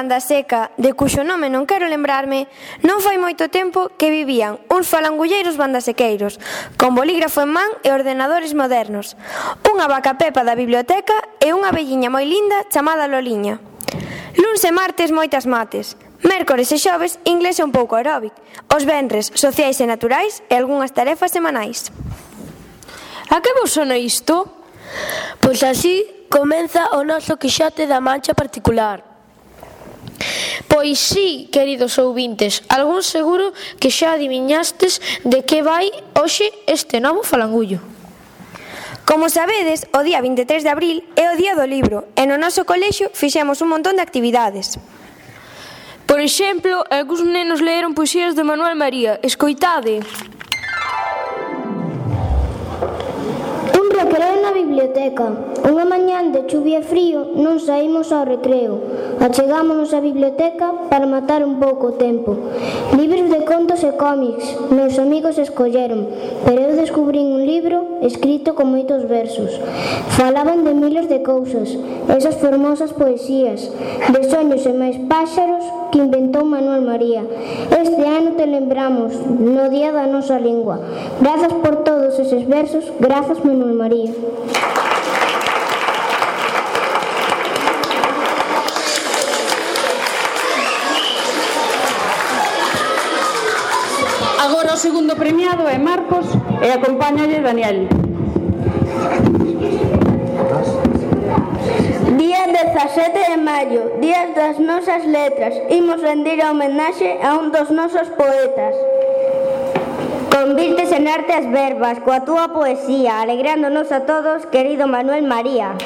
banda seca, de cuxo nome non quero lembrarme, non fai moito tempo que vivían uns falangulleiros bandasequeiros, con bolígrafo en man e ordenadores modernos, unha vaca pepa da biblioteca e unha velliña moi linda chamada Loliña. Luns e martes moitas mates, Mércores e xoves, inglés e un pouco aeróbic. Os venres, sociais e naturais e algunhas tarefas semanais. A que vos sona isto? Pois así comeza o noso quixote da mancha particular. Pois sí, queridos ouvintes, algún seguro que xa adiviñastes de que vai hoxe este novo falangullo. Como sabedes, o día 23 de abril é o día do libro e no noso colexio fixemos un montón de actividades. Por exemplo, algúns nenos leeron poesías de Manuel María. Escoitade! Escoitade! na biblioteca. Unha mañán de chuvia e frío non saímos ao recreo. Achegámonos á biblioteca para matar un pouco o tempo. Libros de contos e cómics meus amigos escolleron, pero eu descubrín un libro escrito con moitos versos. Falaban de miles de cousas, esas formosas poesías, de soños e máis páxaros que inventou Manuel María. Este ano te lembramos no Día da Nosa Lingua. Grazas por todo todos eses versos, grazas meu nome María. Agora o segundo premiado é Marcos e acompáñalle Daniel. Día 17 de maio, días das Nosas Letras, imos rendir a homenaxe a un dos nosos poetas. Convirtes en arte as verbas coa túa poesía, alegrándonos a todos, querido Manuel María.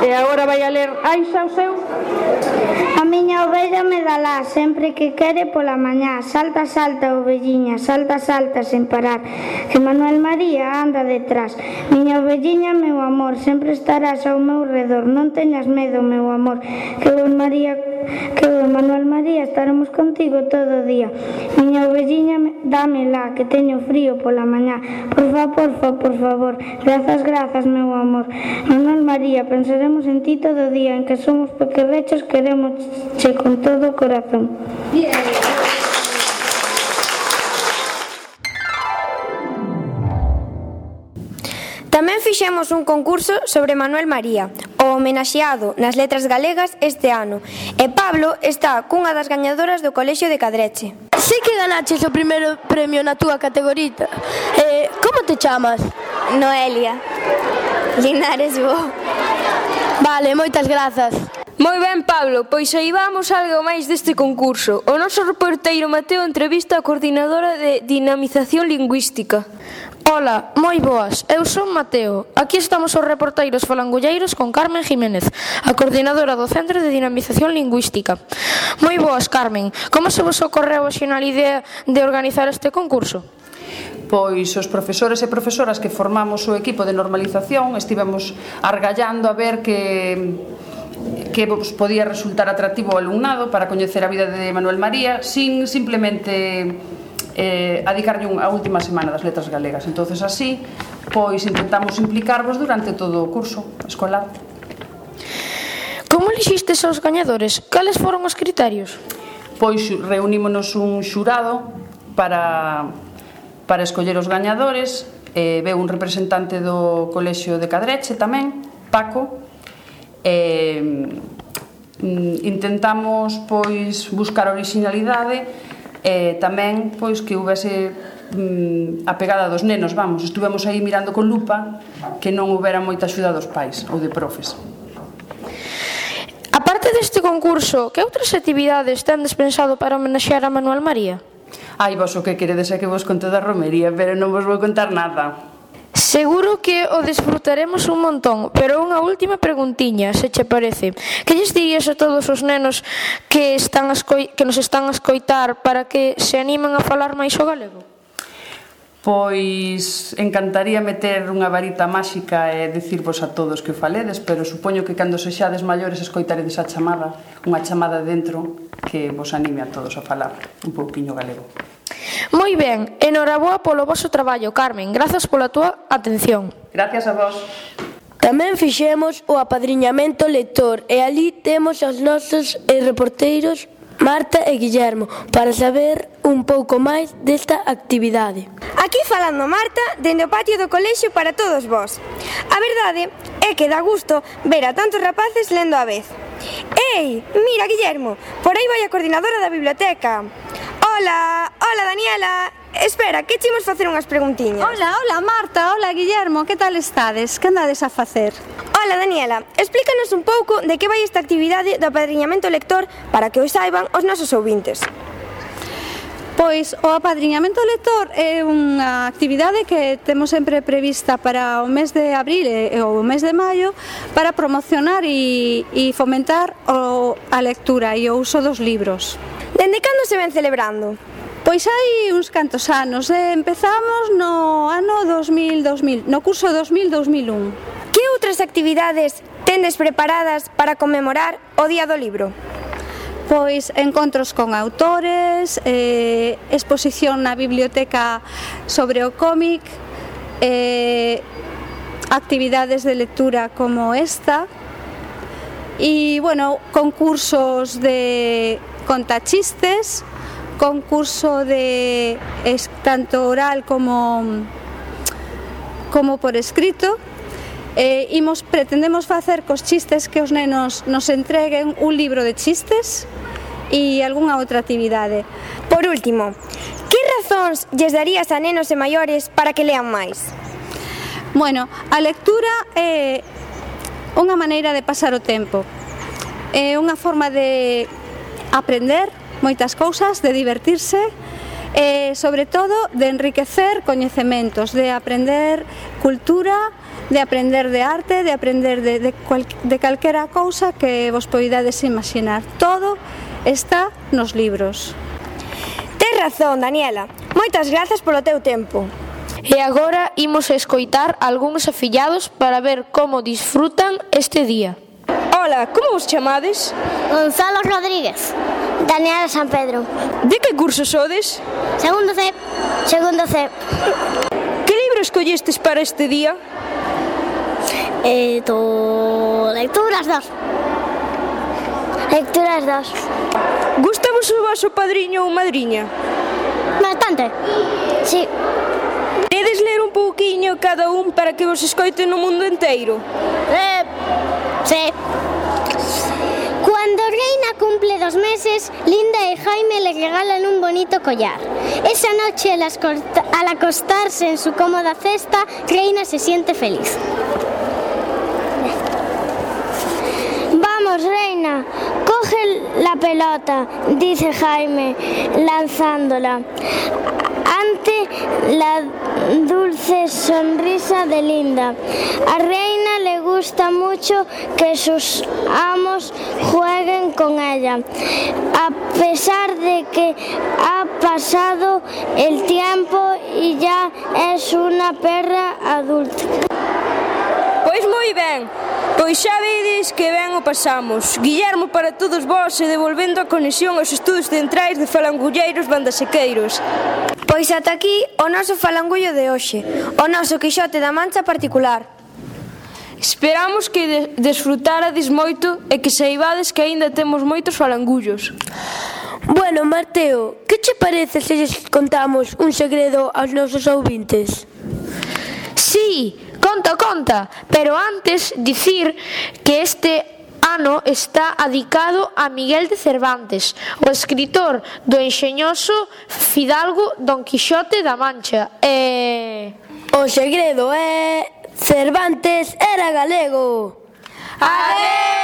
E agora vai a ler Aixa o? miña ovella medalá sempre que quere pola mañá. Salta, salta, ovelliña, salta, salta sen parar. Que Manuel María anda detrás. Miña ovelliña, meu amor, sempre estarás ao meu redor. Non teñas medo, meu amor, que María que o Manuel María, estaremos contigo todo o día. Miña ovelliña, dámela, que teño frío pola mañá. Por favor, por favor, por favor, grazas, grazas, meu amor. Manuel María, pensaremos en ti todo o día, en que somos pequerrechos, queremos che con todo o corazón. Tamén fixemos un concurso sobre Manuel María, o homenaxeado nas letras galegas este ano e Pablo está cunha das gañadoras do Colexio de Cadreche. Sei que ganaches o primeiro premio na túa categorita. Eh, como te chamas? Noelia. Linares Bo. Vale, moitas grazas. Moi ben, Pablo, pois aí vamos algo máis deste concurso. O noso reporteiro Mateo entrevista a coordinadora de dinamización lingüística. Ola, moi boas, eu son Mateo. Aquí estamos os reporteiros falangulleiros con Carmen Jiménez, a coordinadora do Centro de Dinamización Lingüística. Moi boas, Carmen. Como se vos ocorreu a xinal idea de organizar este concurso? Pois os profesores e profesoras que formamos o equipo de normalización estivemos argallando a ver que que vos podía resultar atractivo ao alumnado para coñecer a vida de Manuel María sin simplemente eh, adicarlle a última semana das letras galegas. entonces así, pois intentamos implicarvos durante todo o curso escolar. Como elixistes aos gañadores? Cales foron os criterios? Pois reunímonos un xurado para, para escoller os gañadores, eh, veu un representante do Colexio de Cadreche tamén, Paco, eh, intentamos pois buscar originalidade e eh, tamén pois que houvese mm, a pegada dos nenos, vamos, estuvemos aí mirando con lupa que non houbera moita axuda dos pais ou de profes. Aparte deste concurso, que outras actividades tendes pensado para homenaxear a Manuel María? Ai, vos o que queredes é que vos conte da romería, pero non vos vou contar nada. Seguro que o desfrutaremos un montón, pero unha última preguntiña, se che parece. Que lles dirías a todos os nenos que están a que nos están a escoitar para que se animen a falar máis o galego? Pois encantaría meter unha varita máxica e dicirvos a todos que o faledes, pero supoño que cando sexades maiores escoitaredes a chamada, unha chamada dentro que vos anime a todos a falar un pouquiño galego. Moi ben, enhoraboa polo vosso traballo, Carmen. Grazas pola túa atención. Gracias a vos. Tamén fixemos o apadriñamento lector e ali temos os nosos eh, reporteiros Marta e Guillermo para saber un pouco máis desta actividade. Aquí falando Marta dende o patio do colexio para todos vós. A verdade é que dá gusto ver a tantos rapaces lendo a vez. Ei, mira Guillermo, por aí vai a coordinadora da biblioteca. Hola, hola Daniela. Espera, que chimos facer unhas preguntiñas. Hola, hola Marta, hola Guillermo, que tal estades? Que andades a facer? Hola Daniela, explícanos un pouco de que vai esta actividade do apadriñamento lector para que o saiban os nosos ouvintes. Pois o apadriñamento lector é unha actividade que temos sempre prevista para o mes de abril e o mes de maio para promocionar e, e fomentar o, a lectura e o uso dos libros. Dende cando se ven celebrando? Pois hai uns cantos anos, eh, empezamos no ano 2000, 2000 no curso 2000-2001. Que outras actividades tendes preparadas para conmemorar o Día do Libro? Pois encontros con autores, eh, exposición na biblioteca sobre o cómic, eh, actividades de lectura como esta, e, bueno, concursos de contachistes, concurso de es, tanto oral como como por escrito. Eh, imos, pretendemos facer cos chistes que os nenos nos entreguen un libro de chistes e algunha outra actividade. Por último, que razóns lles darías a nenos e maiores para que lean máis? Bueno, a lectura é unha maneira de pasar o tempo. É unha forma de aprender moitas cousas, de divertirse e sobre todo de enriquecer coñecementos, de aprender cultura, de aprender de arte, de aprender de, de, cual, de calquera cousa que vos poidades imaginar. Todo está nos libros. Tes razón, Daniela. Moitas grazas polo teu tempo. E agora imos escoitar algúns afillados para ver como disfrutan este día. Ola, como vos chamades? Gonzalo Rodríguez. Daniela San Pedro. De que curso sodes? Segundo C. Segundo C. Que libro escollestes para este día? Eh, to... Lecturas 2. Lecturas 2. Gustamos o vosso padriño ou madriña? Bastante. Sí. Tedes ler un pouquiño cada un para que vos escoiten no mundo inteiro? Eh, sí. Cumple dos meses, Linda y Jaime le regalan un bonito collar. Esa noche, al, acostarse en su cómoda cesta, Reina se siente feliz. Vamos, Reina, coge la pelota, dice Jaime, lanzándola. Ante la dulce sonrisa de Linda. A Reina gusta mucho que sus amos jueguen con ella, a pesar de que ha pasado el tiempo y ya es unha perra adulta. Pois moi ben, pois xa vedes que ben o pasamos. Guillermo para todos vós e devolvendo a conexión aos estudos centrais de Falangulleiros Bandasequeiros. Pois ata aquí o noso falangullo de hoxe, o noso quixote da mancha particular. Esperamos que de desfrutarades moito e que saibades que aínda temos moitos falangullos. Bueno, Mateo, que che parece se lles contamos un segredo aos nosos ouvintes? Sí, conta, conta, pero antes dicir que este ano está adicado a Miguel de Cervantes, o escritor do enxeñoso Fidalgo Don Quixote da Mancha. E... O segredo é... Cervantes era galego. ¡Adeu!